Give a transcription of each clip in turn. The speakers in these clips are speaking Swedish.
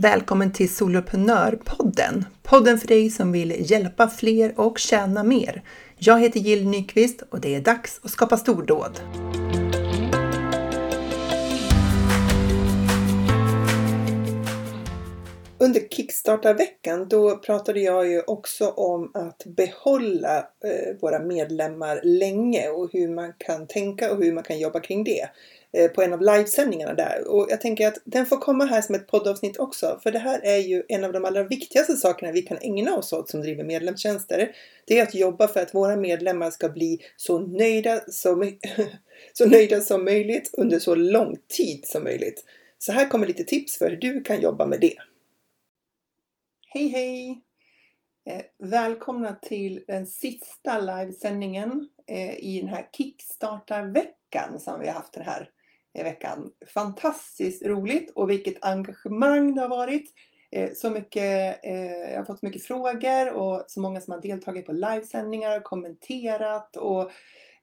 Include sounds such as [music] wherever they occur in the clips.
Välkommen till Soloprenörpodden! Podden för dig som vill hjälpa fler och tjäna mer. Jag heter Jill Nyqvist och det är dags att skapa stordåd. Under Kickstartar-veckan då pratade jag ju också om att behålla eh, våra medlemmar länge och hur man kan tänka och hur man kan jobba kring det. Eh, på en av livesändningarna där. Och jag tänker att den får komma här som ett poddavsnitt också. För det här är ju en av de allra viktigaste sakerna vi kan ägna oss åt som driver medlemstjänster. Det är att jobba för att våra medlemmar ska bli så nöjda som, [laughs] så nöjda som möjligt under så lång tid som möjligt. Så här kommer lite tips för hur du kan jobba med det. Hej hej! Eh, välkomna till den sista livesändningen eh, i den här Kickstartarveckan som vi har haft den här i veckan. Fantastiskt roligt och vilket engagemang det har varit. Eh, så mycket, eh, jag har fått mycket frågor och så många som har deltagit på livesändningar, och kommenterat och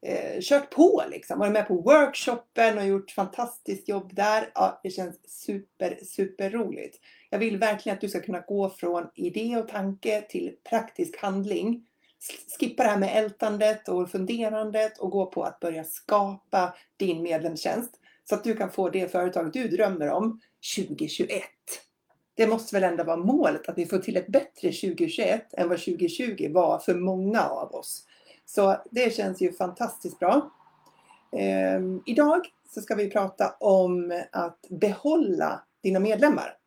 eh, kört på liksom. Varit med på workshopen och gjort fantastiskt jobb där. Ja, det känns super, super roligt. Jag vill verkligen att du ska kunna gå från idé och tanke till praktisk handling. Skippa det här med ältandet och funderandet och gå på att börja skapa din medlemstjänst. Så att du kan få det företag du drömmer om 2021. Det måste väl ändå vara målet att vi får till ett bättre 2021 än vad 2020 var för många av oss. Så det känns ju fantastiskt bra. Ehm, idag så ska vi prata om att behålla dina medlemmar.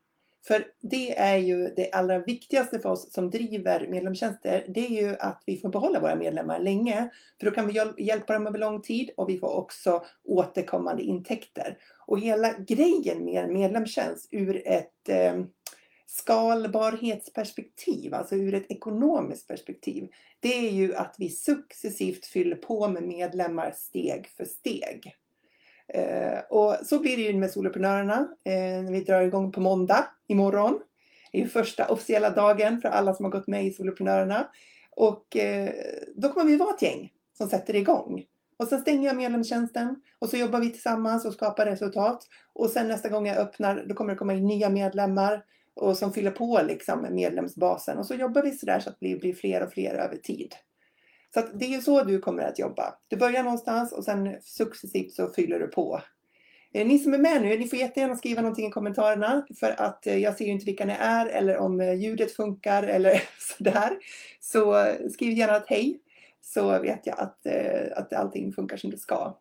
För det är ju det allra viktigaste för oss som driver medlemstjänster. Det är ju att vi får behålla våra medlemmar länge. För då kan vi hjälpa dem över lång tid och vi får också återkommande intäkter. Och hela grejen med en medlemstjänst ur ett eh, skalbarhetsperspektiv, alltså ur ett ekonomiskt perspektiv, det är ju att vi successivt fyller på med medlemmar steg för steg. Eh, och så blir det ju med soloprenörerna eh, vi drar igång på måndag imorgon. Det är ju första officiella dagen för alla som har gått med i soloprenörerna. Och eh, då kommer vi vara ett gäng som sätter igång. Och sen stänger jag medlemstjänsten och så jobbar vi tillsammans och skapar resultat. Och sen nästa gång jag öppnar då kommer det komma in nya medlemmar och som fyller på liksom medlemsbasen. Och så jobbar vi sådär så att vi blir fler och fler över tid. Så det är ju så du kommer att jobba. Du börjar någonstans och sen successivt så fyller du på. Eh, ni som är med nu, ni får jättegärna skriva någonting i kommentarerna för att eh, jag ser ju inte vilka ni är eller om eh, ljudet funkar eller [laughs] sådär. Så skriv gärna ett hej så vet jag att, att allting funkar som det ska.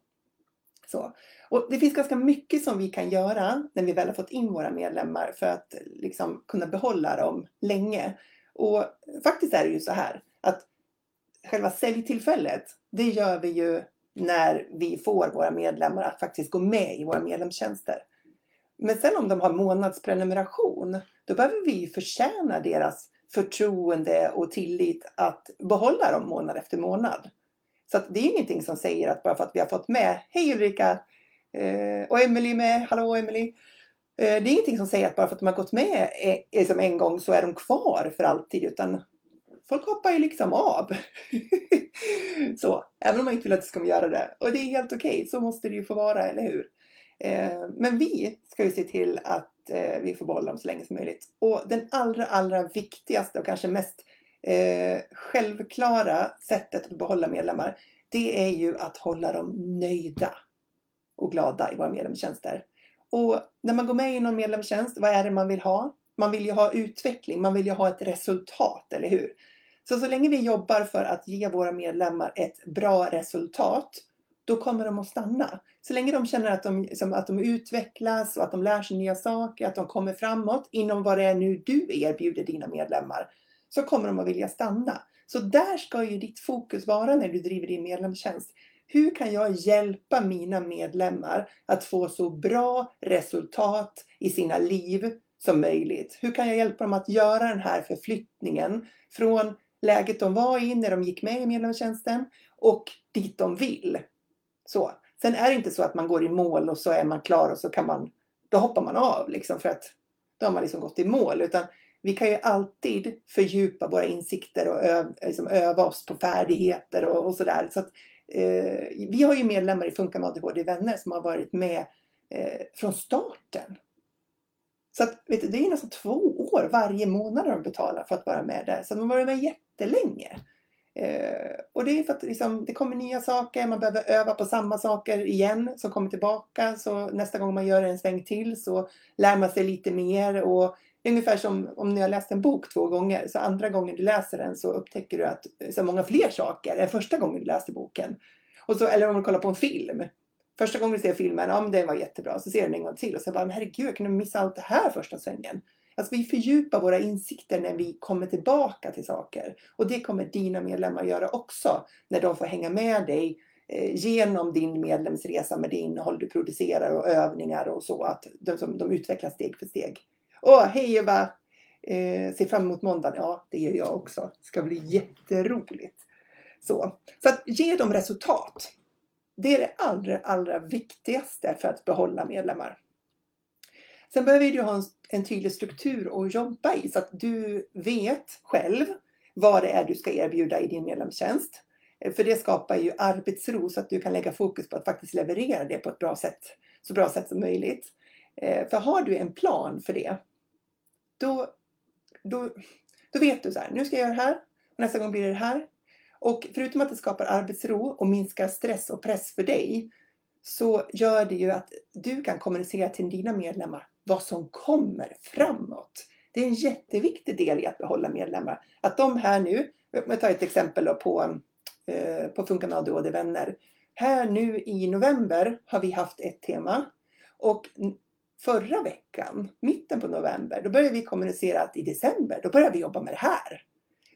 Så. Och det finns ganska mycket som vi kan göra när vi väl har fått in våra medlemmar för att liksom kunna behålla dem länge. Och faktiskt är det ju så här att själva säljtillfället, det gör vi ju när vi får våra medlemmar att faktiskt gå med i våra medlemstjänster. Men sen om de har månadsprenumeration, då behöver vi förtjäna deras förtroende och tillit att behålla dem månad efter månad. Så det är ingenting som säger att bara för att vi har fått med, hej Ulrika! Eh, och Emelie med, hallå Emelie! Eh, det är ingenting som säger att bara för att de har gått med eh, liksom en gång så är de kvar för alltid utan folk hoppar ju liksom av. [laughs] så, även om man inte vill att de ska göra det. Och det är helt okej, okay. så måste det ju få vara, eller hur? Eh, men vi ska ju se till att eh, vi får behålla dem så länge som möjligt. Och den allra, allra viktigaste och kanske mest eh, självklara sättet att behålla medlemmar, det är ju att hålla dem nöjda och glada i våra medlemstjänster. Och när man går med i någon medlemstjänst, vad är det man vill ha? Man vill ju ha utveckling, man vill ju ha ett resultat, eller hur? Så så länge vi jobbar för att ge våra medlemmar ett bra resultat, då kommer de att stanna. Så länge de känner att de, som, att de utvecklas och att de lär sig nya saker, att de kommer framåt inom vad det är nu du erbjuder dina medlemmar, så kommer de att vilja stanna. Så där ska ju ditt fokus vara när du driver din medlemstjänst. Hur kan jag hjälpa mina medlemmar att få så bra resultat i sina liv som möjligt? Hur kan jag hjälpa dem att göra den här förflyttningen från läget de var i när de gick med i medlemstjänsten och dit de vill. Så. Sen är det inte så att man går i mål och så är man klar och så kan man, då hoppar man av liksom för att då har man liksom gått i mål. Utan vi kan ju alltid fördjupa våra insikter och öva, liksom öva oss på färdigheter och, och sådär. Så eh, vi har ju medlemmar i Funka med ADHD Vänner som har varit med eh, från starten. Så att, vet du, det är nästan två år varje månad de betalar för att vara med där. Så de har varit med jättelänge. Eh, och det är för att liksom, det kommer nya saker, man behöver öva på samma saker igen som kommer tillbaka. Så nästa gång man gör en sväng till så lär man sig lite mer. Och ungefär som om ni har läst en bok två gånger, så andra gången du läser den så upptäcker du att så många fler saker än första gången du läste boken. Och så, eller om du kollar på en film. Första gången du ser filmen, ja men den var jättebra. Så ser du den en gång till och så bara, men herregud, jag kunde missa allt det här första svängen. Alltså vi fördjupar våra insikter när vi kommer tillbaka till saker. Och det kommer dina medlemmar göra också. När de får hänga med dig eh, genom din medlemsresa med det innehåll du producerar och övningar och så. Att de, de utvecklas steg för steg. Åh, hej Eva! Eh, ser fram emot måndagen. Ja, det gör jag också. Det ska bli jätteroligt. Så, så att ge dem resultat. Det är det allra, allra viktigaste för att behålla medlemmar. Sen behöver du ha en, en tydlig struktur att jobba i så att du vet själv vad det är du ska erbjuda i din medlemstjänst. Eh, för det skapar ju arbetsro så att du kan lägga fokus på att faktiskt leverera det på ett bra sätt. Så bra sätt som möjligt. Eh, för har du en plan för det, då, då, då vet du så här, nu ska jag göra det här, och nästa gång blir det det här. Och förutom att det skapar arbetsro och minskar stress och press för dig, så gör det ju att du kan kommunicera till dina medlemmar vad som kommer framåt. Det är en jätteviktig del i att behålla medlemmar. Att de här nu, jag tar ett exempel på, eh, på Funka med ADHD-vänner. Här nu i november har vi haft ett tema och förra veckan, mitten på november, då började vi kommunicera att i december, då börjar vi jobba med det här.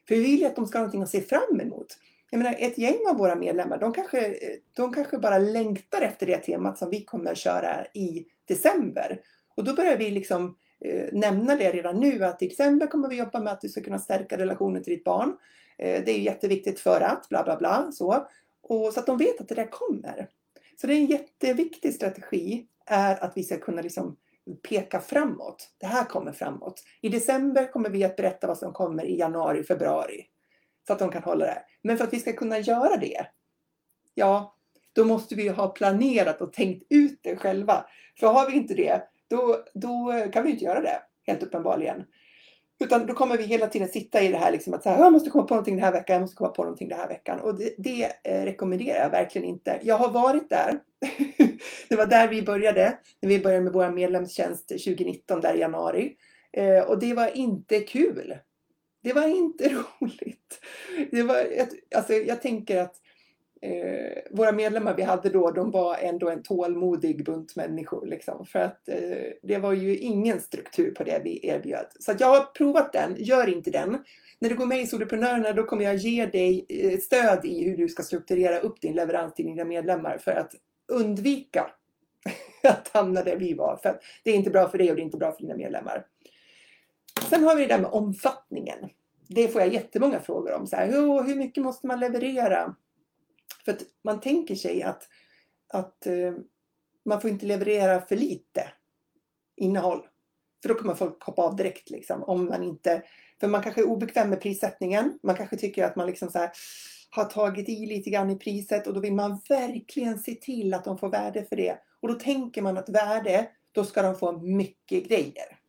För vi vill ju att de ska ha någonting att se fram emot. Jag menar, ett gäng av våra medlemmar, de kanske, de kanske bara längtar efter det temat som vi kommer att köra i december. Och då börjar vi liksom eh, nämna det redan nu att i december kommer vi jobba med att du ska kunna stärka relationen till ditt barn. Eh, det är jätteviktigt för att bla bla bla så. Och så att de vet att det där kommer. Så det är en jätteviktig strategi är att vi ska kunna liksom peka framåt. Det här kommer framåt. I december kommer vi att berätta vad som kommer i januari, februari. Så att de kan hålla det. Men för att vi ska kunna göra det, ja, då måste vi ha planerat och tänkt ut det själva. För har vi inte det, då, då kan vi inte göra det, helt uppenbarligen. Utan då kommer vi hela tiden sitta i det här liksom att så här, jag måste komma på någonting den här veckan, jag måste komma på någonting den här veckan. Och det, det eh, rekommenderar jag verkligen inte. Jag har varit där. [laughs] det var där vi började, när vi började med vår medlemstjänst 2019, där i januari. Eh, och det var inte kul. Det var inte [laughs] roligt. Det var ett, alltså jag tänker att eh, våra medlemmar vi hade då, de var ändå en tålmodig bunt människor. Liksom, för att eh, det var ju ingen struktur på det vi erbjöd. Så jag har provat den, gör inte den. När du går med i Soloprenörerna då kommer jag ge dig eh, stöd i hur du ska strukturera upp din leverans till dina medlemmar för att undvika [laughs] att hamna där vi var. För det är inte bra för dig och det är inte bra för dina medlemmar. Sen har vi det där med omfattningen. Det får jag jättemånga frågor om. Så här, hur mycket måste man leverera? För att man tänker sig att, att eh, man får inte leverera för lite innehåll. För då kommer folk hoppa av direkt. Liksom, om man inte, för man kanske är obekväm med prissättningen. Man kanske tycker att man liksom så här, har tagit i lite grann i priset och då vill man verkligen se till att de får värde för det. Och då tänker man att värde, då ska de få mycket grejer.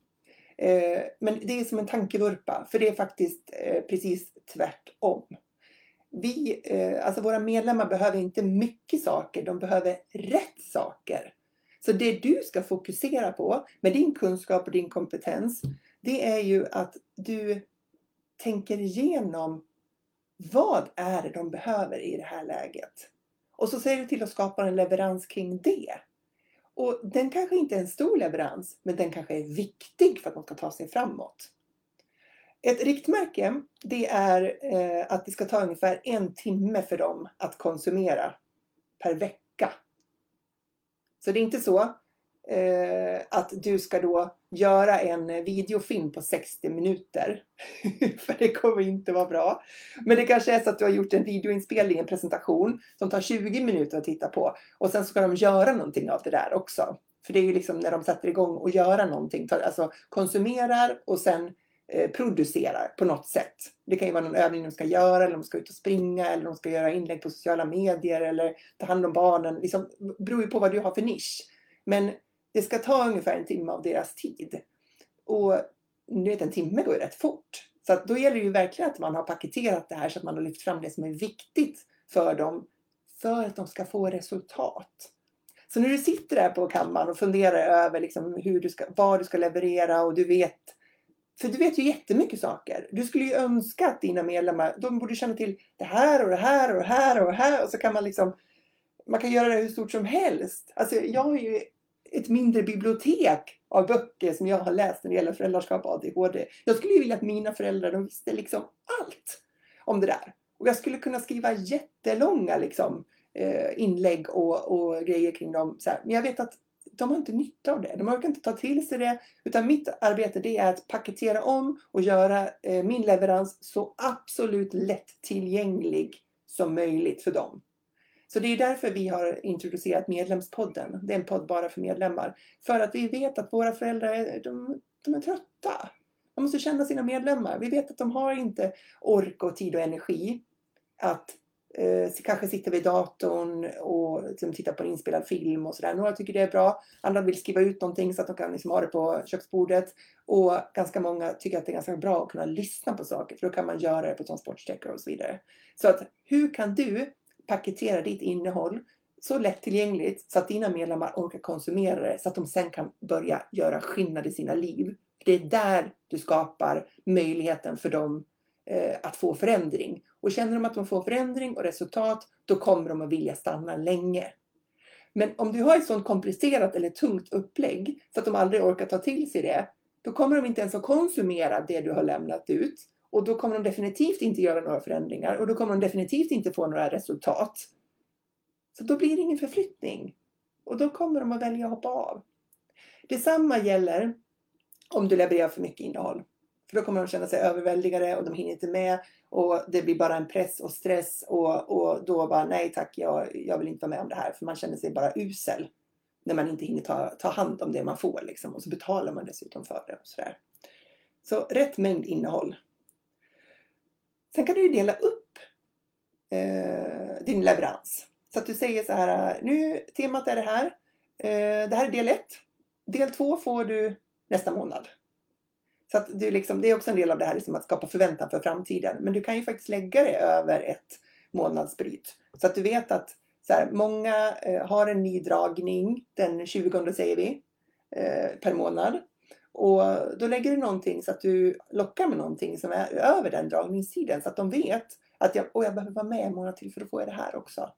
Eh, men det är som en tankevurpa, för det är faktiskt eh, precis tvärtom vi, eh, alltså våra medlemmar behöver inte mycket saker, de behöver rätt saker. Så det du ska fokusera på med din kunskap och din kompetens, det är ju att du tänker igenom vad är det de behöver i det här läget? Och så ser du till att skapa en leverans kring det. Och den kanske inte är en stor leverans, men den kanske är viktig för att de ska ta sig framåt. Ett riktmärke det är eh, att det ska ta ungefär en timme för dem att konsumera per vecka. Så det är inte så eh, att du ska då göra en videofilm på 60 minuter. [laughs] för det kommer inte vara bra. Men det kanske är så att du har gjort en videoinspelning, en presentation som tar 20 minuter att titta på. Och sen ska de göra någonting av det där också. För det är ju liksom när de sätter igång och göra någonting. Alltså konsumerar och sen Eh, producerar på något sätt. Det kan ju vara någon övning de ska göra, eller de ska ut och springa, eller de ska göra inlägg på sociala medier, eller ta hand om barnen. Liksom, det beror ju på vad du har för nisch. Men det ska ta ungefär en timme av deras tid. Och nu vet en timme går ju rätt fort. Så att då gäller det ju verkligen att man har paketerat det här så att man har lyft fram det som är viktigt för dem för att de ska få resultat. Så när du sitter där på kammaren och funderar över liksom hur du ska, vad du ska leverera och du vet för du vet ju jättemycket saker. Du skulle ju önska att dina medlemmar, de borde känna till det här och det här och det här och det här och så kan man liksom man kan göra det hur stort som helst. Alltså jag har ju ett mindre bibliotek av böcker som jag har läst när det gäller föräldraskap och ADHD. Jag skulle ju vilja att mina föräldrar de visste liksom allt om det där. Och jag skulle kunna skriva jättelånga liksom, eh, inlägg och, och grejer kring dem. Så här. Men jag vet att de har inte nytta av det. De orkar inte ta till sig det. Utan mitt arbete det är att paketera om och göra eh, min leverans så absolut lättillgänglig som möjligt för dem. Så det är därför vi har introducerat Medlemspodden. Det är en podd bara för medlemmar. För att vi vet att våra föräldrar de, de är trötta. De måste känna sina medlemmar. Vi vet att de har inte ork och tid och energi att eh, kanske sitta vid datorn och liksom, titta på en inspelad film och sådär. Några tycker det är bra. Andra vill skriva ut någonting så att de kan liksom, ha det på köksbordet. Och ganska många tycker att det är ganska bra att kunna lyssna på saker för då kan man göra det på transportsträckor och så vidare. Så att hur kan du paketera ditt innehåll så lättillgängligt så att dina medlemmar orkar konsumera det så att de sen kan börja göra skillnad i sina liv. Det är där du skapar möjligheten för dem eh, att få förändring. Och känner de att de får förändring och resultat, då kommer de att vilja stanna länge. Men om du har ett sådant komplicerat eller tungt upplägg så att de aldrig orkar ta till sig det, då kommer de inte ens att konsumera det du har lämnat ut. Och då kommer de definitivt inte göra några förändringar och då kommer de definitivt inte få några resultat. Så då blir det ingen förflyttning. Och då kommer de att välja att hoppa av. Detsamma gäller om du levererar för mycket innehåll. För då kommer de känna sig överväldigade och de hinner inte med och det blir bara en press och stress och, och då bara nej tack, jag, jag vill inte vara med om det här. För man känner sig bara usel när man inte hinner ta, ta hand om det man får liksom. Och så betalar man dessutom för det och sådär. Så rätt mängd innehåll. Sen kan du dela upp eh, din leverans. Så att du säger så här, nu temat är det här. Eh, det här är del 1. Del 2 får du nästa månad. Så att du liksom, det är också en del av det här liksom att skapa förväntan för framtiden. Men du kan ju faktiskt lägga det över ett månadsbryt. Så att du vet att så här, många eh, har en ny dragning den 20 säger vi eh, per månad. Och då lägger du någonting så att du lockar med någonting som är över den dragningstiden så att de vet att jag, oh, jag behöver vara med en månad till för att få det här också.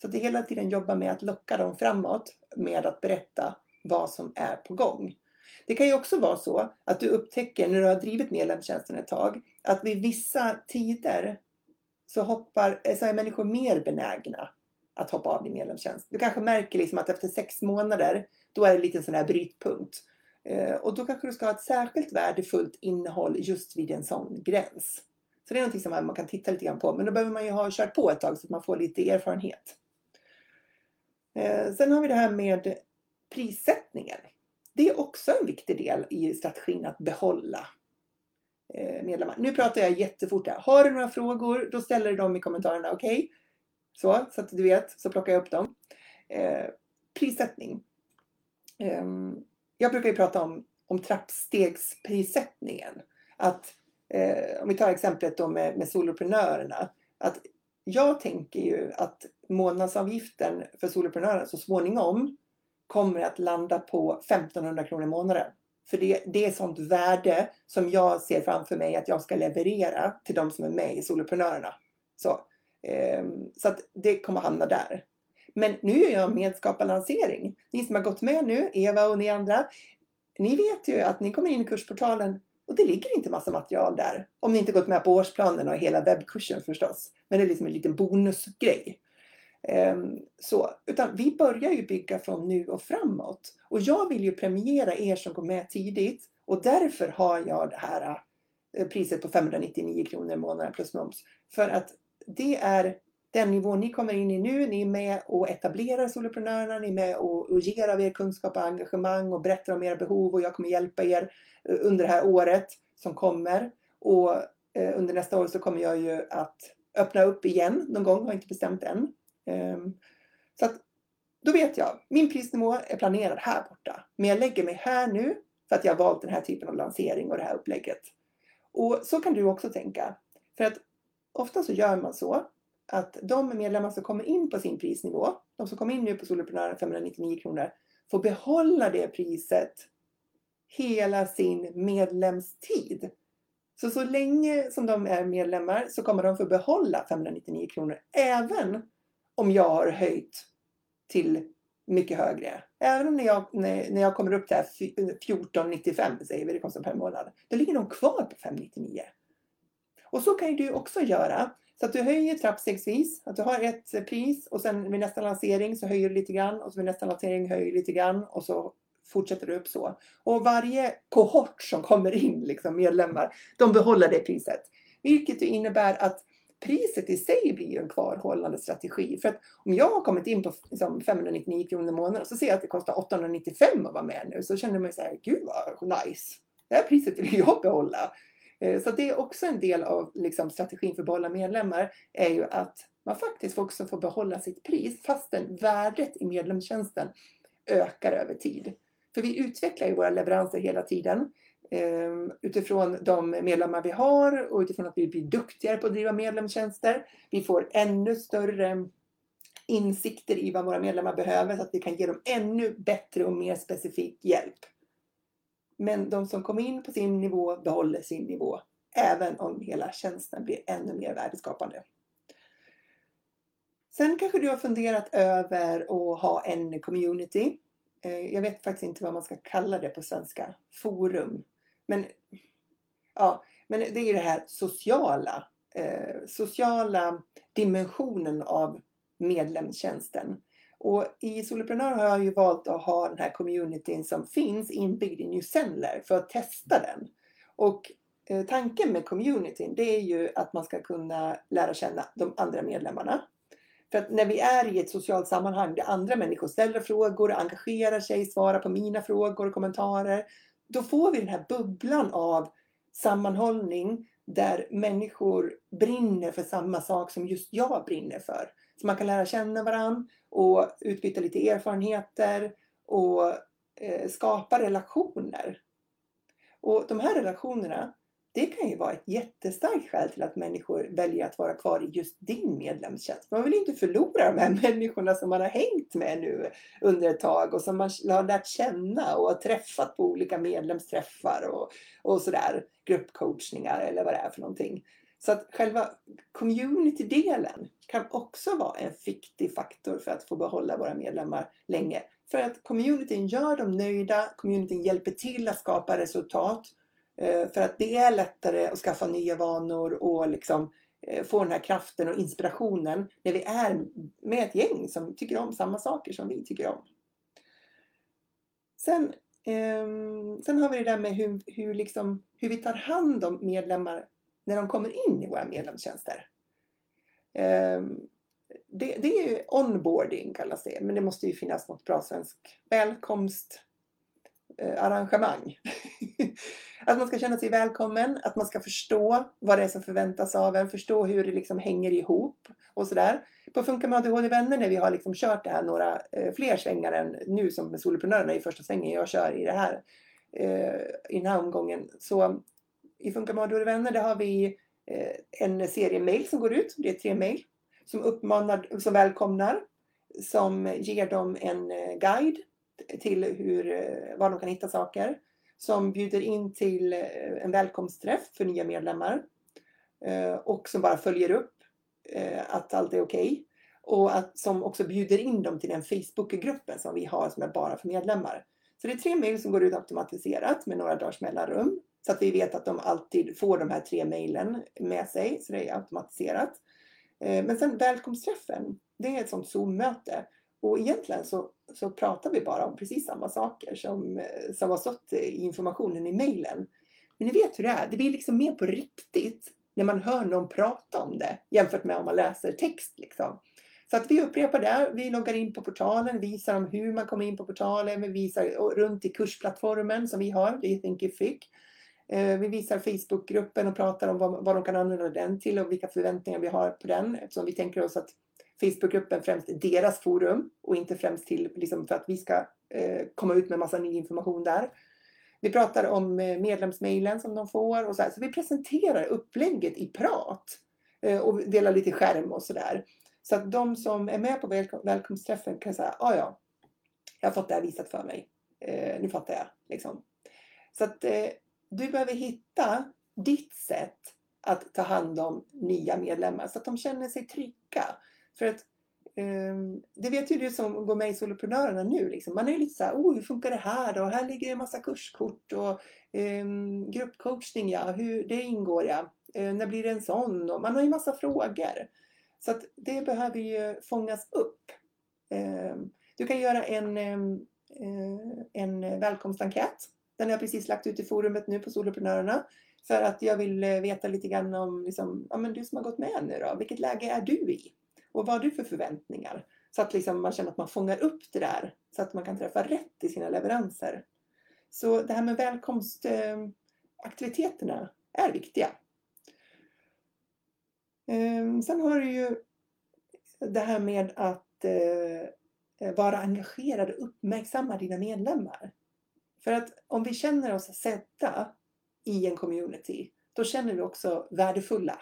Så att du hela tiden jobbar med att locka dem framåt med att berätta vad som är på gång. Det kan ju också vara så att du upptäcker när du har drivit medlemstjänsten ett tag att vid vissa tider så, hoppar, eh, så är människor mer benägna att hoppa av din medlemstjänst. Du kanske märker liksom att efter sex månader då är det lite en sån här brytpunkt. Eh, och då kanske du ska ha ett särskilt värdefullt innehåll just vid en sån gräns. Så det är någonting som man kan titta lite grann på. Men då behöver man ju ha kört på ett tag så att man får lite erfarenhet. Eh, sen har vi det här med prissättningen. Det är också en viktig del i strategin att behålla eh, medlemmar. Nu pratar jag jättefort här. Har du några frågor, då ställer du dem i kommentarerna. Okej? Okay? Så, så att du vet, så plockar jag upp dem. Eh, prissättning. Eh, jag brukar ju prata om, om trappstegsprissättningen. Att, eh, om vi tar exemplet då med, med soloprenörerna. Att jag tänker ju att månadsavgiften för soloprenörerna så småningom kommer att landa på 1500 kronor i månaden. För det, det är sånt värde som jag ser framför mig att jag ska leverera till de som är med i Soloprenörerna. Så, eh, så att det kommer hamna där. Men nu gör jag medskaparlansering. Ni som har gått med nu, Eva och ni andra, ni vet ju att ni kommer in i kursportalen och det ligger inte massa material där. Om ni inte gått med på årsplanen och hela webbkursen förstås. Men det är liksom en liten bonusgrej. Ehm, så, utan vi börjar ju bygga från nu och framåt. Och jag vill ju premiera er som går med tidigt och därför har jag det här eh, priset på 599 kronor i månaden plus moms. För att det är den nivån ni kommer in i nu. Ni är med och etablerar soloprenörerna, ni är med och, och ger av er kunskap och engagemang och berättar om era behov och jag kommer hjälpa er eh, under det här året som kommer. Och eh, under nästa år så kommer jag ju att öppna upp igen någon gång, har inte bestämt än. Ehm, så att då vet jag, min prisnivå är planerad här borta. Men jag lägger mig här nu för att jag har valt den här typen av lansering och det här upplägget. Och så kan du också tänka. För att ofta så gör man så att de medlemmar som kommer in på sin prisnivå, de som kommer in nu på Soloprenören 599 kronor, får behålla det priset hela sin medlemstid. Så så länge som de är medlemmar så kommer de få behålla 599 kronor även om jag har höjt till mycket högre. Även om när jag, när, när jag kommer upp till 1495 säger vi det kostar per månad. Då ligger de kvar på 599. Och så kan du också göra. Så att du höjer trappstegsvis. Att du har ett pris och sen vid nästa lansering så höjer du lite grann och så vid nästa lansering höjer du lite grann och så fortsätter du upp så. Och varje kohort som kommer in, liksom medlemmar, de behåller det priset. Vilket innebär att priset i sig blir ju en kvarhållande strategi. För att om jag har kommit in på liksom 599 kronor i månaden och så ser jag att det kostar 895 att vara med nu så känner man så här, gud vad nice. Det här priset vill jag behålla. Eh, så det är också en del av liksom, strategin för att behålla medlemmar är ju att man faktiskt också får behålla sitt pris fastän värdet i medlemstjänsten ökar över tid. För vi utvecklar ju våra leveranser hela tiden Ehm, utifrån de medlemmar vi har och utifrån att vi blir duktigare på att driva medlemstjänster. Vi får ännu större insikter i vad våra medlemmar behöver så att vi kan ge dem ännu bättre och mer specifik hjälp. Men de som kommer in på sin nivå behåller sin nivå även om hela tjänsten blir ännu mer värdeskapande. Sen kanske du har funderat över att ha en community. Ehm, jag vet faktiskt inte vad man ska kalla det på svenska. Forum. Men, ja, men det är det här sociala, eh, sociala dimensionen av medlemstjänsten. Och i Soloprenör har jag ju valt att ha den här communityn som finns inbyggd i New Sendler för att testa den. Och eh, tanken med communityn det är ju att man ska kunna lära känna de andra medlemmarna. För att när vi är i ett socialt sammanhang där andra människor ställer frågor, engagerar sig, svarar på mina frågor och kommentarer. Då får vi den här bubblan av sammanhållning där människor brinner för samma sak som just jag brinner för. Så man kan lära känna varandra och utbyta lite erfarenheter och eh, skapa relationer. Och de här relationerna, det kan ju vara ett jättestarkt skäl till att människor väljer att vara kvar i just din medlemstjänst. Man vill inte förlora de här [laughs] människorna som man har hängt med nu under ett tag och som man har lärt känna och har träffat på olika medlemsträffar och, och sådär. Gruppcoachningar eller vad det är för någonting. Så att själva community-delen kan också vara en viktig faktor för att få behålla våra medlemmar länge. För att communityn gör dem nöjda, communityn hjälper till att skapa resultat. Eh, för att det är lättare att skaffa nya vanor och liksom eh, få den här kraften och inspirationen när vi är med ett gäng som tycker om samma saker som vi tycker om. Sen, ehm, sen har vi det där med hur, hur, liksom, hur vi tar hand om medlemmar när de kommer in i våra medlemstjänster. Ehm, det, det är ju onboarding kallas det, men det måste ju finnas något bra svenskt välkomstarrangemang. Eh, [laughs] att man ska känna sig välkommen, att man ska förstå vad det är som förväntas av en, förstå hur det liksom hänger ihop och sådär. På Funka med ADHD-vänner när vi har liksom kört det här några eh, fler svängar än nu som med soloprenörerna i första svängen jag kör i det här eh, i den här omgången så i Funka med ADHD-vänner där har vi eh, en serie mail som går ut. Det är tre mail som uppmanar, som välkomnar, som ger dem en eh, guide till hur, eh, var de kan hitta saker. Som bjuder in till eh, en välkomstträff för nya medlemmar. Eh, och som bara följer upp eh, att allt är okej. Okay. Och att, som också bjuder in dem till den Facebookgruppen som vi har som är bara för medlemmar. Så det är tre mejl som går ut automatiserat med några dagars mellanrum. Så att vi vet att de alltid får de här tre mejlen med sig, så det är automatiserat. Men sen välkomstträffen, det är ett sånt Zoom-möte. Och egentligen så, så pratar vi bara om precis samma saker som, eh, som har stått i informationen i mejlen. Men ni vet hur det är, det blir liksom mer på riktigt när man hör någon prata om det jämfört med om man läser text. Liksom. Så att vi upprepar det. Vi loggar in på portalen, visar om hur man kommer in på portalen, vi visar runt i kursplattformen som vi har, det Thinkific. Eh, vi visar Facebookgruppen och pratar om vad, vad de kan använda den till och vilka förväntningar vi har på den eftersom vi tänker oss att Facebookgruppen främst deras forum och inte främst till liksom, för att vi ska eh, komma ut med massa ny information där. Vi pratar om eh, medlemsmailen som de får och så här. Så vi presenterar upplägget i prat eh, och delar lite skärm och sådär. Så att de som är med på välkom välkomstträffen kan säga, ja ja, jag har fått det här visat för mig. Eh, nu fattar jag. Liksom. Så att eh, du behöver hitta ditt sätt att ta hand om nya medlemmar så att de känner sig trygga. För att um, det vet ju du som går med i Soloprenörerna nu. Liksom. Man är lite så här, oh, hur funkar det här då? Här ligger det en massa kurskort och um, gruppcoachning, ja, hur, det ingår ja. Uh, när blir det en sån? Och man har ju massa frågor. Så att det behöver ju fångas upp. Um, du kan göra en, uh, en välkomstenkät. Den har jag precis lagt ut i forumet nu på Soloprenörerna. För att jag vill eh, veta lite grann om, liksom, ja men du som har gått med nu då, vilket läge är du i? Och vad har du för förväntningar? Så att liksom man känner att man fångar upp det där, så att man kan träffa rätt i sina leveranser. Så det här med välkomstaktiviteterna är viktiga. Ehm, sen har du ju det här med att eh, vara engagerad och uppmärksamma dina medlemmar. För att om vi känner oss sedda i en community, då känner vi också värdefulla.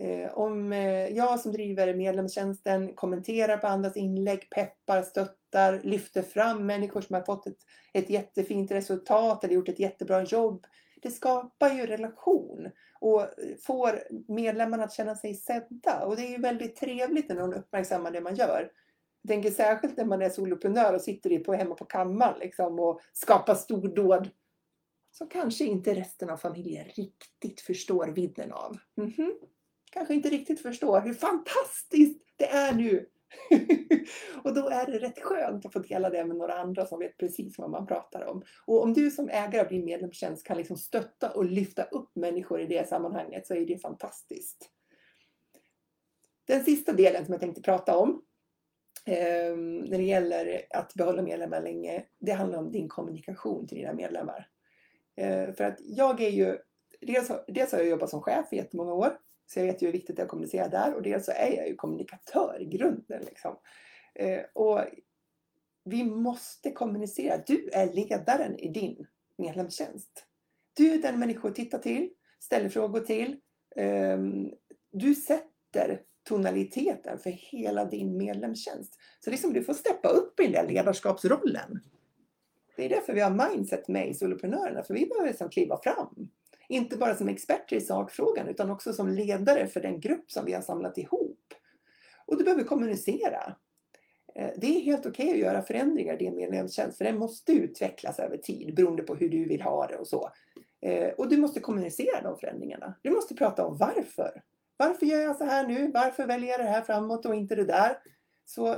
Eh, om eh, jag som driver medlemstjänsten kommenterar på andras inlägg, peppar, stöttar, lyfter fram människor som har fått ett, ett jättefint resultat eller gjort ett jättebra jobb. Det skapar ju relation och får medlemmarna att känna sig sedda. Och det är ju väldigt trevligt när någon uppmärksammar det man gör. Jag tänker särskilt när man är soloprenör och sitter på, hemma på kammaren liksom, och skapar stordåd som kanske inte resten av familjen riktigt förstår vidden av. Mm -hmm. Kanske inte riktigt förstår hur fantastiskt det är nu. [laughs] och då är det rätt skönt att få dela det med några andra som vet precis vad man pratar om. Och om du som ägare av din medlemstjänst kan liksom stötta och lyfta upp människor i det sammanhanget så är det fantastiskt. Den sista delen som jag tänkte prata om eh, när det gäller att behålla medlemmar länge, det handlar om din kommunikation till dina medlemmar. Eh, för att jag är ju, dels, dels har jag jobbat som chef i jättemånga år, så jag vet ju hur viktigt det är att kommunicera där och dels så är jag ju kommunikatör i grunden. Liksom. Eh, och vi måste kommunicera. Du är ledaren i din medlemstjänst. Du är den människor tittar till, ställer frågor till. Eh, du sätter tonaliteten för hela din medlemstjänst. Så liksom du får steppa upp i den där ledarskapsrollen. Det är därför vi har mindset med i Soloprenörerna, för vi behöver liksom kliva fram. Inte bara som experter i sakfrågan utan också som ledare för den grupp som vi har samlat ihop. Och du behöver kommunicera. Eh, det är helt okej okay att göra förändringar i din medlemstjänst för den måste utvecklas över tid beroende på hur du vill ha det och så. Eh, och du måste kommunicera de förändringarna. Du måste prata om varför. Varför gör jag så här nu? Varför väljer jag det här framåt och inte det där? Så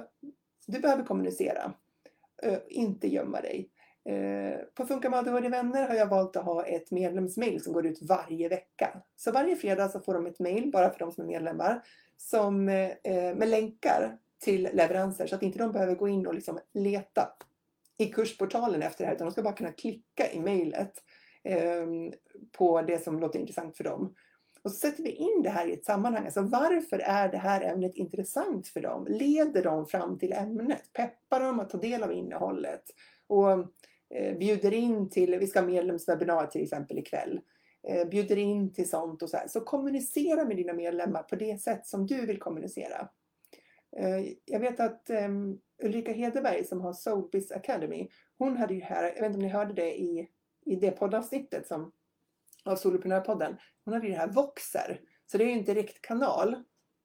du behöver kommunicera. Eh, inte gömma dig. Eh, på Funka med ADHD vänner har jag valt att ha ett medlemsmail som går ut varje vecka. Så varje fredag så får de ett mail, bara för de som är medlemmar, som, eh, med länkar till leveranser så att inte de behöver gå in och liksom leta i kursportalen efter det här utan de ska bara kunna klicka i mejlet ehm, på det som låter intressant för dem. Och så sätter vi in det här i ett sammanhang. Alltså varför är det här ämnet intressant för dem? Leder de fram till ämnet? Peppar dem att ta del av innehållet? Och Eh, bjuder in till, vi ska ha medlemswebbinar till exempel ikväll, eh, bjuder in till sånt och så här. Så kommunicera med dina medlemmar på det sätt som du vill kommunicera. Eh, jag vet att ehm, Ulrika Hedeberg som har Soulbiz Academy, hon hade ju här, jag vet inte om ni hörde det i, i det poddavsnittet som, av Soloprenörpodden, hon hade ju det här Voxer. Så det är ju en direktkanal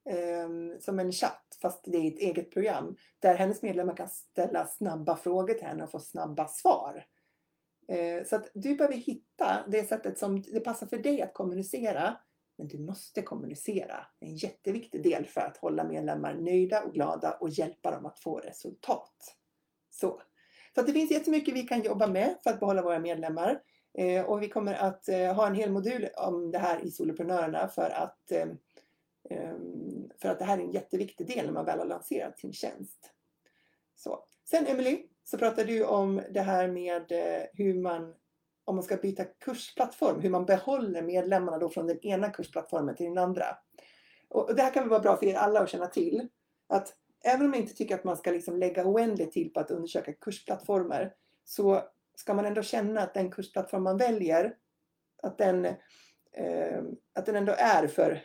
eh, som en chatt fast det är ett eget program där hennes medlemmar kan ställa snabba frågor till henne och få snabba svar. Eh, så att du behöver hitta det sättet som det passar för dig att kommunicera. Men du måste kommunicera. Det är en jätteviktig del för att hålla medlemmar nöjda och glada och hjälpa dem att få resultat. Så, så det finns jättemycket vi kan jobba med för att behålla våra medlemmar. Eh, och vi kommer att eh, ha en hel modul om det här i Soloprenörerna för att eh, Ehm, för att det här är en jätteviktig del när man väl har lanserat sin tjänst. Så. Sen Emily, så pratade du om det här med eh, hur man, om man ska byta kursplattform, hur man behåller medlemmarna då från den ena kursplattformen till den andra. Och det här kan vara bra för er alla att känna till. Att även om jag inte tycker att man ska liksom lägga oändligt tid på att undersöka kursplattformar så ska man ändå känna att den kursplattform man väljer, att den, eh, att den ändå är för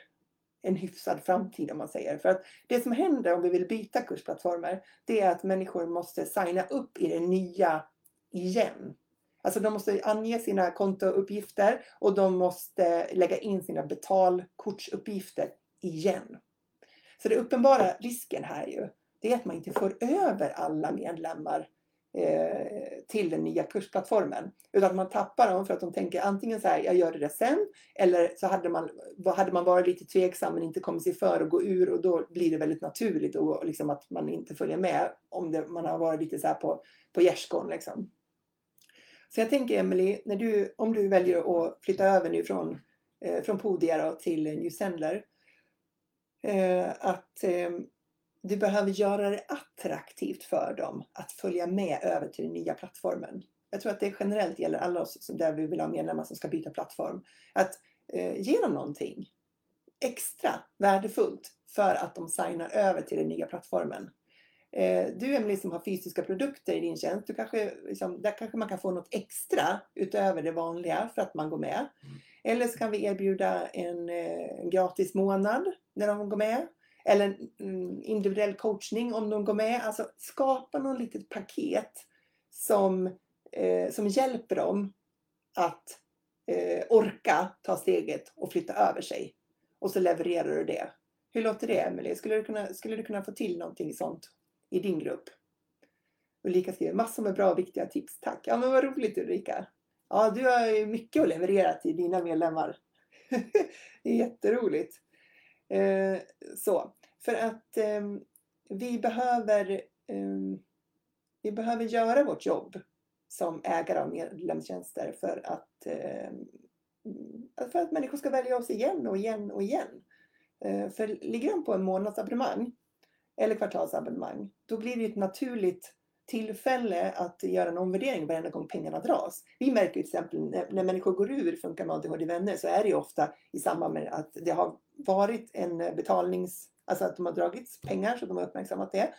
en hyfsad framtid om man säger. För att det som händer om vi vill byta kursplattformar, det är att människor måste signa upp i det nya igen. Alltså de måste ange sina kontouppgifter och de måste lägga in sina betalkortsuppgifter igen. Så det uppenbara risken här ju, det är att man inte får över alla medlemmar Eh, till den nya kursplattformen. Utan att man tappar dem för att de tänker antingen så här, jag gör det där sen. Eller så hade man, hade man varit lite tveksam men inte kommit sig för att gå ur och då blir det väldigt naturligt och liksom att man inte följer med om det, man har varit lite så här på, på gärdsgården. Liksom. Så jag tänker Emily, när du, om du väljer att flytta över nu från, eh, från Podia till New Sendler. Eh, att eh, du behöver göra det attraktivt för dem att följa med över till den nya plattformen. Jag tror att det generellt gäller alla oss där vi vill ha medlemmar som ska byta plattform. Att eh, ge dem någonting extra värdefullt för att de signar över till den nya plattformen. Eh, du Emelie som har fysiska produkter i din tjänst, du kanske, liksom, där kanske man kan få något extra utöver det vanliga för att man går med. Mm. Eller så kan vi erbjuda en, eh, en gratis månad när de går med. Eller individuell coachning om de går med. Alltså skapa något litet paket som, eh, som hjälper dem att eh, orka ta steget och flytta över sig. Och så levererar du det. Hur låter det Emelie? Skulle du kunna, skulle du kunna få till någonting sånt i din grupp? Ulrika skriver massor med bra och viktiga tips. Tack! Ja men vad roligt Ulrika! Ja, du har ju mycket att leverera till dina medlemmar. [laughs] det är jätteroligt. Eh, så, för att eh, vi behöver eh, vi behöver göra vårt jobb som ägare av medlemstjänster för att, ehm, mm, för att människor ska välja oss igen och igen och igen. Eh, för ligger de på en månadsabonnemang eller kvartalsabonnemang, då blir det ett naturligt tillfälle att göra en omvärdering varenda gång pengarna dras. Vi märker till exempel när, när människor går ur Funka med ADHD-vänner så är det ofta i samband med att det har varit en eh, betalnings... Alltså att de har dragits pengar så de har uppmärksammat det.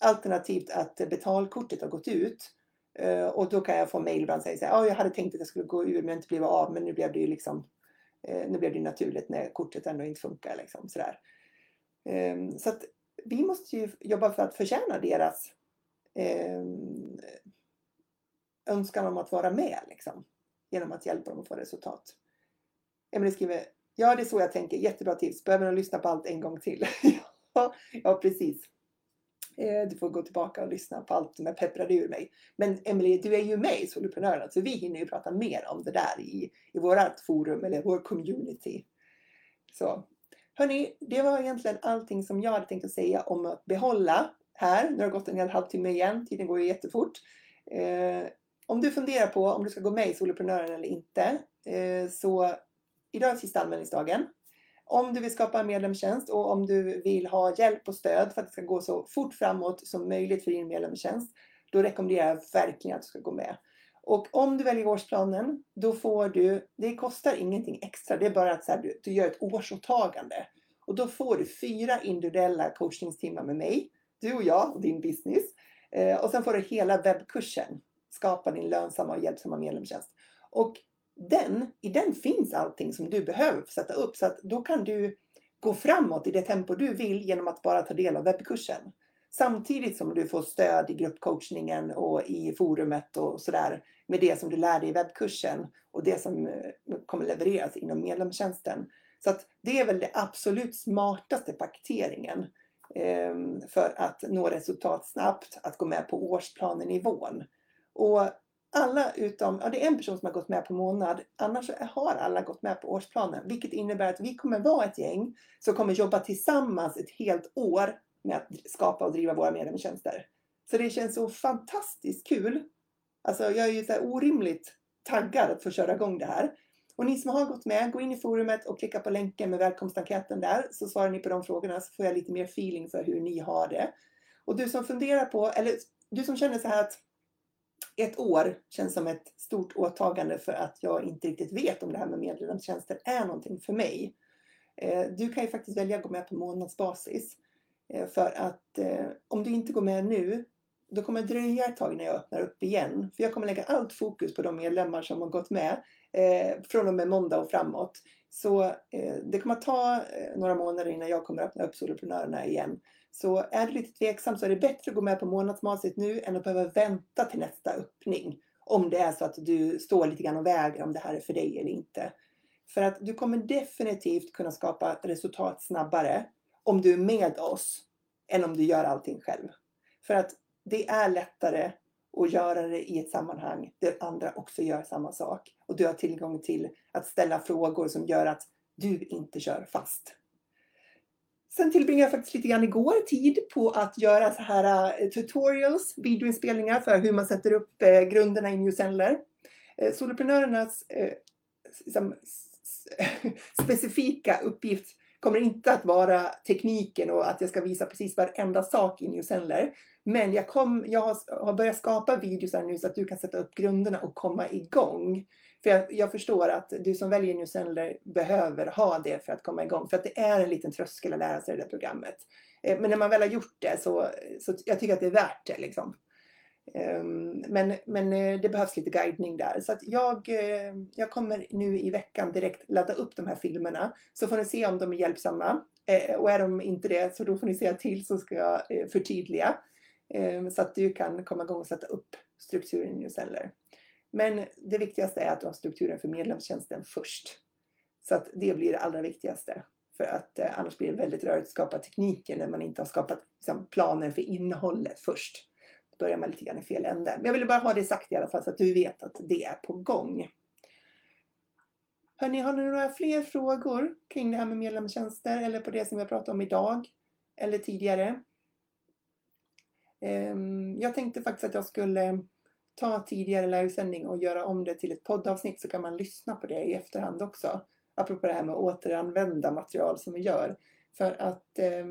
Alternativt att betalkortet har gått ut. Eh, och då kan jag få mejl ibland och säga att oh, jag hade tänkt att jag skulle gå ur men inte blivit av men nu blev det ju liksom eh, nu blev det naturligt när kortet ändå inte funkar. Liksom, sådär. Ehm, så att vi måste ju jobba för att förtjäna deras ehm, önskan om att vara med liksom, genom att hjälpa dem att få resultat. Emelie skriver, ja det är så jag tänker, jättebra tips, behöver man lyssna på allt en gång till. [laughs] ja, precis. Eh, du får gå tillbaka och lyssna på allt som jag pepprade ur mig. Men Emelie, du är ju med i Soloprenörerna så vi hinner ju prata mer om det där i, i vårt forum eller vår community. Så Hörni, det var egentligen allting som jag hade tänkt att säga om att behålla här. Nu har det gått en hel halvtimme igen, tiden går ju jättefort. Eh, om du funderar på om du ska gå med i Soloprenörerna eller inte, eh, så idag är sista anmälningsdagen. Om du vill skapa en medlemstjänst och om du vill ha hjälp och stöd för att det ska gå så fort framåt som möjligt för din medlemstjänst, då rekommenderar jag verkligen att du ska gå med. Och om du väljer årsplanen, då får du, det kostar ingenting extra, det är bara att så här, du, du gör ett årsåtagande. Och då får du fyra individuella coachningstimmar med mig du och jag och din business. Eh, och sen får du hela webbkursen. Skapa din lönsamma och hjälpsamma medlemstjänst. Och den, i den finns allting som du behöver sätta upp. Så att då kan du gå framåt i det tempo du vill genom att bara ta del av webbkursen. Samtidigt som du får stöd i gruppcoachningen och i forumet och sådär med det som du lär dig i webbkursen och det som eh, kommer levereras inom medlemstjänsten. Så att det är väl det absolut smartaste paketeringen ehm, för att nå resultat snabbt, att gå med på årsplanenivån. Och alla utom, ja det är en person som har gått med på månad, annars har alla gått med på årsplanen. Vilket innebär att vi kommer vara ett gäng som kommer jobba tillsammans ett helt år med att skapa och driva våra medlemstjänster. Så det känns så fantastiskt kul. Alltså jag är ju så orimligt taggad att få köra igång det här. Och ni som har gått med, gå in i forumet och klicka på länken med välkomstenkäten där så svarar ni på de frågorna så får jag lite mer feeling för hur ni har det. Och du som funderar på, eller du som känner så här att ett år känns som ett stort åtagande för att jag inte riktigt vet om det här med medlemstjänster är någonting för mig. Eh, du kan ju faktiskt välja att gå med på månadsbasis. Eh, för att eh, om du inte går med nu då kommer det dröja ett tag när jag öppnar upp igen. För jag kommer lägga allt fokus på de medlemmar som har gått med eh, från och med måndag och framåt. Så eh, det kommer att ta eh, några månader innan jag kommer öppna upp soloprenörerna igen. Så är du lite tveksam så är det bättre att gå med på månadsmaset nu än att behöva vänta till nästa öppning. Om det är så att du står lite grann och väger om det här är för dig eller inte. För att du kommer definitivt kunna skapa resultat snabbare om du är med oss än om du gör allting själv. För att det är lättare att göra det i ett sammanhang där andra också gör samma sak. Och du har tillgång till att ställa frågor som gör att du inte kör fast. Sen tillbringade jag faktiskt lite grann igår tid på att göra så här eh, tutorials, videoinspelningar för hur man sätter upp eh, grunderna i Newsendler. Uh, soloprenörernas eh, liksom, [laughs] specifika uppgift kommer inte att vara tekniken och att jag ska visa precis varenda sak i Newsendler. Men jag, kom, jag har, börjat skapa videos nu så att du kan sätta upp grunderna och komma igång. För jag, jag förstår att du som väljer Newsendler behöver ha det för att komma igång. För att det är en liten tröskel att lära sig det där programmet. Eh, men när man väl har gjort det så, så jag tycker att det är värt det. Liksom. Ehm, men, men eh, det behövs lite guidning där. Så att jag, eh, jag kommer nu i veckan direkt ladda upp de här filmerna. Så får ni se om de är hjälpsamma. Och är de inte det så då får ni säga till så ska jag förtydliga. Ehm, så att du kan komma igång och sätta upp strukturen i Newsendler. Men det viktigaste är att du har strukturen för medlemstjänsten först. Så att det blir det allra viktigaste. För att eh, annars blir det väldigt rörigt att skapa tekniken när man inte har skapat liksom, planer för innehållet först. Då börjar man lite grann i fel ände. Men jag ville bara ha det sagt i alla fall så att du vet att det är på gång. Hörni, har ni några fler frågor kring det här med medlemstjänster eller på det som vi har pratat om idag eller tidigare? Ehm, jag tänkte faktiskt att jag skulle ta tidigare livesändning och göra om det till ett poddavsnitt så kan man lyssna på det i efterhand också. Apropå det här med att återanvända material som vi gör. För att eh,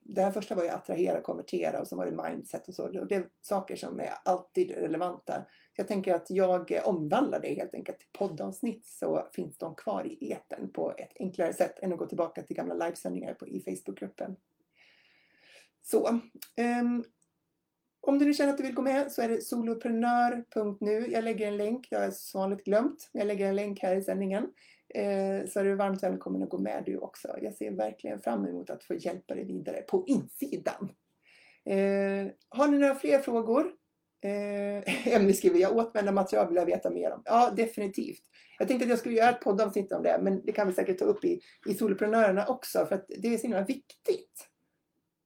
det här första var ju attrahera, konvertera och så var det mindset och så. Och det är saker som är alltid relevanta. Jag tänker att jag omvandlar det helt enkelt till poddavsnitt så finns de kvar i eten på ett enklare sätt än att gå tillbaka till gamla livesändningar på, i Facebookgruppen. Så, um, om du nu känner att du vill gå med så är det soloprenör.nu. Jag lägger en länk, jag har som vanligt glömt. Jag lägger en länk här i sändningen. Eh, så är du varmt välkommen att gå med du också. Jag ser verkligen fram emot att få hjälpa dig vidare på insidan. Eh, har ni några fler frågor? Eh, [laughs] skriver, jag återvänder material vill jag veta mer om. Ja, definitivt. Jag tänkte att jag skulle göra ett poddavsnitt om det, men det kan vi säkert ta upp i, i soloprenörerna också, för att det är så himla viktigt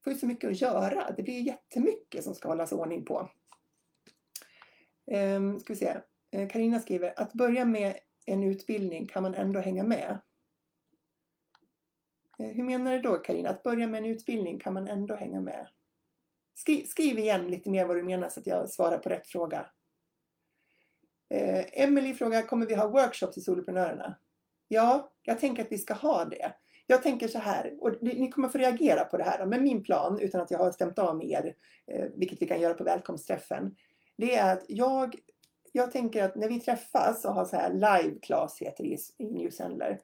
får ju så mycket att göra. Det blir jättemycket som ska hållas ordning på. Ehm, ska vi se. Eh, Karina skriver, att börja med en utbildning kan man ändå hänga med. Eh, hur menar du då Karina? Att börja med en utbildning kan man ändå hänga med? Skriv, skriv igen lite mer vad du menar så att jag svarar på rätt fråga. Eh, Emily frågar, kommer vi ha workshops i Soloprenörerna? Ja, jag tänker att vi ska ha det. Jag tänker så här, och ni kommer få reagera på det här, men min plan, utan att jag har stämt av med er, eh, vilket vi kan göra på välkomstträffen, det är att jag, jag tänker att när vi träffas och har så här live class heter det i Newsendler,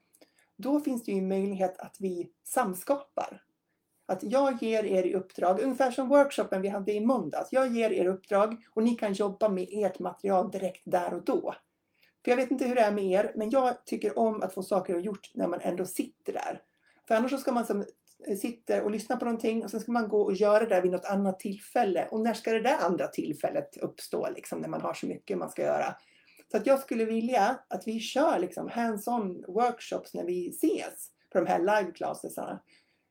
då finns det ju möjlighet att vi samskapar. Att jag ger er i uppdrag, ungefär som workshopen vi hade i måndags. Jag ger er uppdrag och ni kan jobba med ert material direkt där och då. För jag vet inte hur det är med er, men jag tycker om att få saker gjort när man ändå sitter där. För annars så ska man som eh, sitter och lyssnar på någonting och sen ska man gå och göra det vid något annat tillfälle. Och när ska det där andra tillfället uppstå liksom när man har så mycket man ska göra? Så att jag skulle vilja att vi kör liksom hands-on workshops när vi ses på de här live classesarna.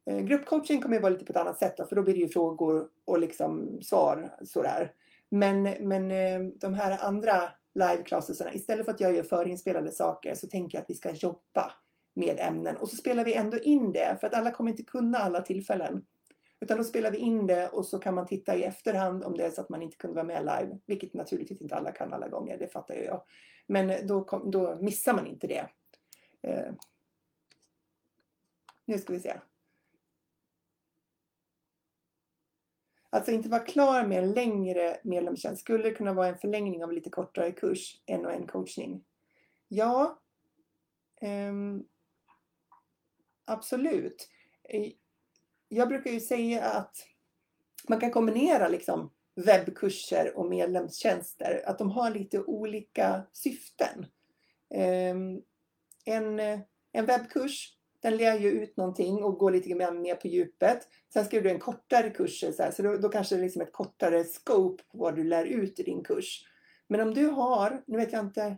Eh, gruppcoaching kommer ju vara lite på ett annat sätt då, för då blir det ju frågor och liksom svar sådär. Men, men eh, de här andra live classesarna, istället för att jag gör förinspelade saker så tänker jag att vi ska jobba med ämnen. Och så spelar vi ändå in det, för att alla kommer inte kunna alla tillfällen. Utan då spelar vi in det och så kan man titta i efterhand om det är så att man inte kunde vara med live. Vilket naturligtvis inte alla kan alla gånger, det fattar ju jag. Men då, kom, då missar man inte det. Eh. Nu ska vi se. Alltså inte vara klar med en längre medlemstjänst. Skulle det kunna vara en förlängning av en lite kortare kurs, en och en coachning? Ja, um, absolut. Eh, jag brukar ju säga att man kan kombinera liksom webbkurser och medlemstjänster, att de har lite olika syften. Ehm, en, en webbkurs, den lär ju ut någonting och går lite mer på djupet. Sen skriver du en kortare kurs, så, här, så då, då, kanske det är liksom ett kortare scope på vad du lär ut i din kurs. Men om du har, nu vet jag inte,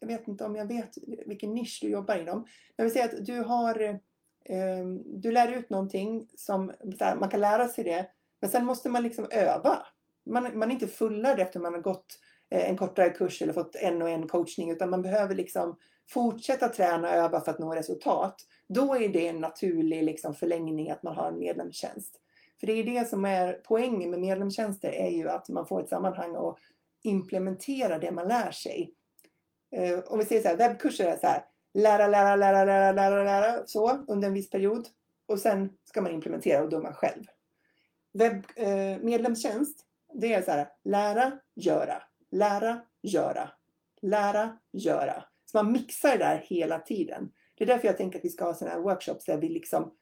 jag vet inte om jag vet vilken nisch du jobbar inom. Jag vill säga att du har, ehm, du lär ut någonting som, man kan lära sig det, men sen måste man liksom öva. Man, man är inte fullärd efter man har gått eh, en kortare kurs eller fått en och en coachning utan man behöver liksom fortsätta träna och öva för att nå resultat. Då är det en naturlig liksom förlängning att man har en medlemstjänst. För det är det som är poängen med medlemstjänster är ju att man får ett sammanhang och implementera det man lär sig. Eh, om vi säger så här, webbkurser är så här, lära, lära, lära, lära, lära, lära, så under en viss period. Och sen ska man implementera och döma själv. Webb, eh, medlemstjänst, det är så här, lära, göra, lära, göra, lära, göra. Så man mixar det där hela tiden. Det är därför jag tänker att vi ska ha sådana här workshops där vi liksom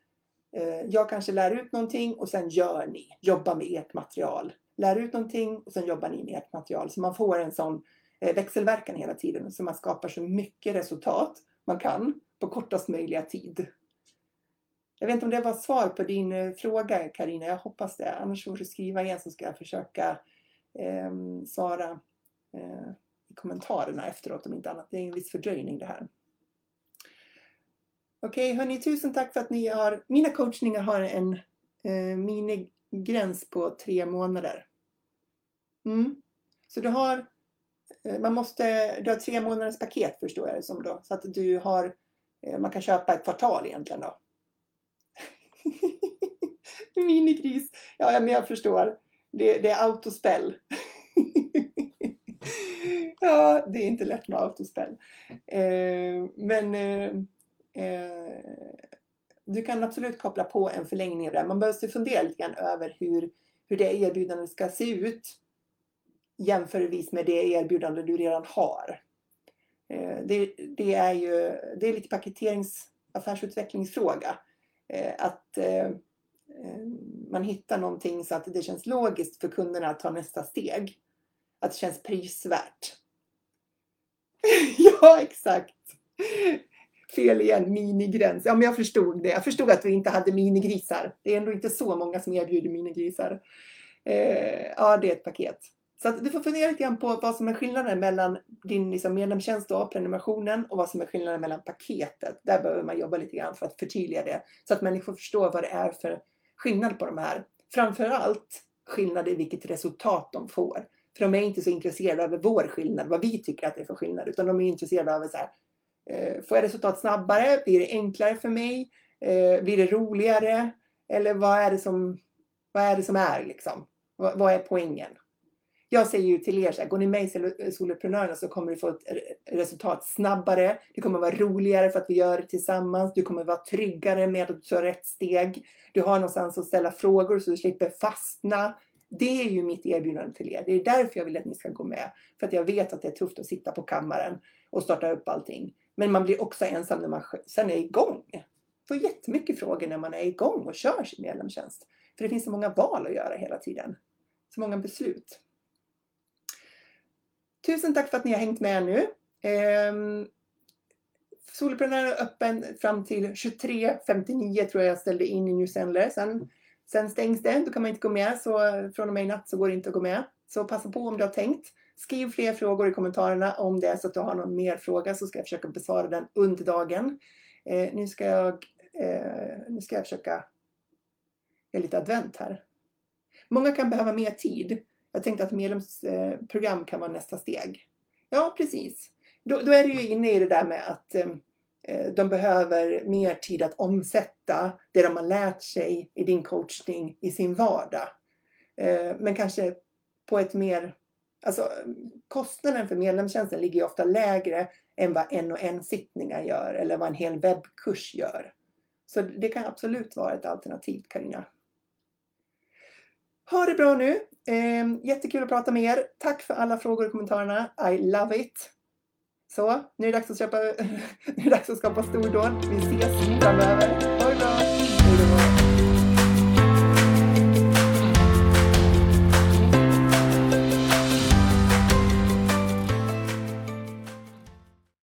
eh, jag kanske lär ut någonting och sen gör ni, jobbar med ert material. Lär ut någonting och sen jobbar ni med ert material. Så man får en sån eh, Eh, växelverkan hela tiden så man skapar så mycket resultat man kan på kortast möjliga tid. Jag vet inte om det var svar på din eh, fråga Karina. jag hoppas det. Annars får du skriva igen så ska jag försöka eh, svara eh, i kommentarerna efteråt om inte annat. Det är en viss fördröjning det här. Okej, okay, hörni, tusen tack för att ni har... Mina coachningar har en eh, minigräns på tre månader. Mm. Så du har... Eh, man måste... Du har tre månaders paket förstår jag det som då. Så att du har... Eh, man kan köpa ett kvartal egentligen då. [laughs] Minigris. Ja, men jag förstår. Det, det är autospel. [laughs] ja, det är inte lätt med autospel. Eh, men eh, eh, du kan absolut koppla på en förlängning där. Man behöver fundera lite grann över hur, hur det erbjudandet ska se ut jämförelsevis med det erbjudande du redan har. Eh, det, det, är ju det är lite paketerings affärsutvecklingsfråga. Eh, att eh, man hittar någonting så att det känns logiskt för kunderna att ta nästa steg. Att det känns prisvärt. [laughs] ja, exakt. Fel igen, minigräns. Ja, men jag förstod det. Jag förstod att vi inte hade minigrisar. Det är ändå inte så många som erbjuder minigrisar. Ja, det är ett paket. Så att du får fundera lite grann på vad som är skillnaden mellan din liksom, medlemstjänst och prenumerationen och vad som är skillnaden mellan paketet. Där behöver man jobba lite grann för att förtydliga det så att människor förstår vad det är för skillnad på de här. Framförallt skillnad i vilket resultat de får. För de är inte så intresserade av vår skillnad, vad vi tycker att det är för skillnad, utan de är intresserade av så här, eh, får jag resultat snabbare? Blir det enklare för mig? Eh, blir det roligare? Eller vad är det som, vad är, det som är liksom? Vad, vad är poängen? Jag säger ju till er så här, går ni med i eh, Soloprenörerna så kommer du få ett resultat snabbare. Det kommer vara roligare för att vi gör det tillsammans. Du kommer vara tryggare med att du tar rätt steg. Du har någonstans att ställa frågor så du slipper fastna. Det är ju mitt erbjudande till er. Det är därför jag vill att ni ska gå med. För att jag vet att det är tufft att sitta på kammaren och starta upp allting. Men man blir också ensam när man sen är igång. Får jättemycket frågor när man är igång och kör sin medlemstjänst. För det finns så många val att göra hela tiden. Så många beslut. Tusen tack för att ni har hängt med nu. Eh, Soloprenör är öppen fram till 23.59 tror jag jag ställde in i New Sendler. Sen, sen stängs det, då kan man inte gå med. Så från och med i natt så går det inte att gå med. Så passa på om du har tänkt. Skriv fler frågor i kommentarerna om det är så att du har någon mer fråga så ska jag försöka besvara den under dagen. Eh, nu, ska jag, eh, nu ska jag försöka göra lite advent här. Många kan behöva mer tid. Jag tänkte att medlemsprogram kan vara nästa steg. Ja, precis. Då, då är du ju inne i det där med att eh, eh, de behöver mer tid att omsätta det de har lärt sig i din coachning i sin vardag. Eh, men kanske på ett mer... Alltså kostnaden för medlemstjänsten ligger ju ofta lägre än vad en och en sittningar gör eller vad en hel webbkurs gör. Så det kan absolut vara ett alternativ, Karina. Ha det bra nu! Eh, jättekul att prata med er. Tack för alla frågor och kommentarerna. I love it! Så, nu är det dags att, köpa, [laughs] nu är det dags att skapa stordåd. Vi ses framöver. Ha det bra!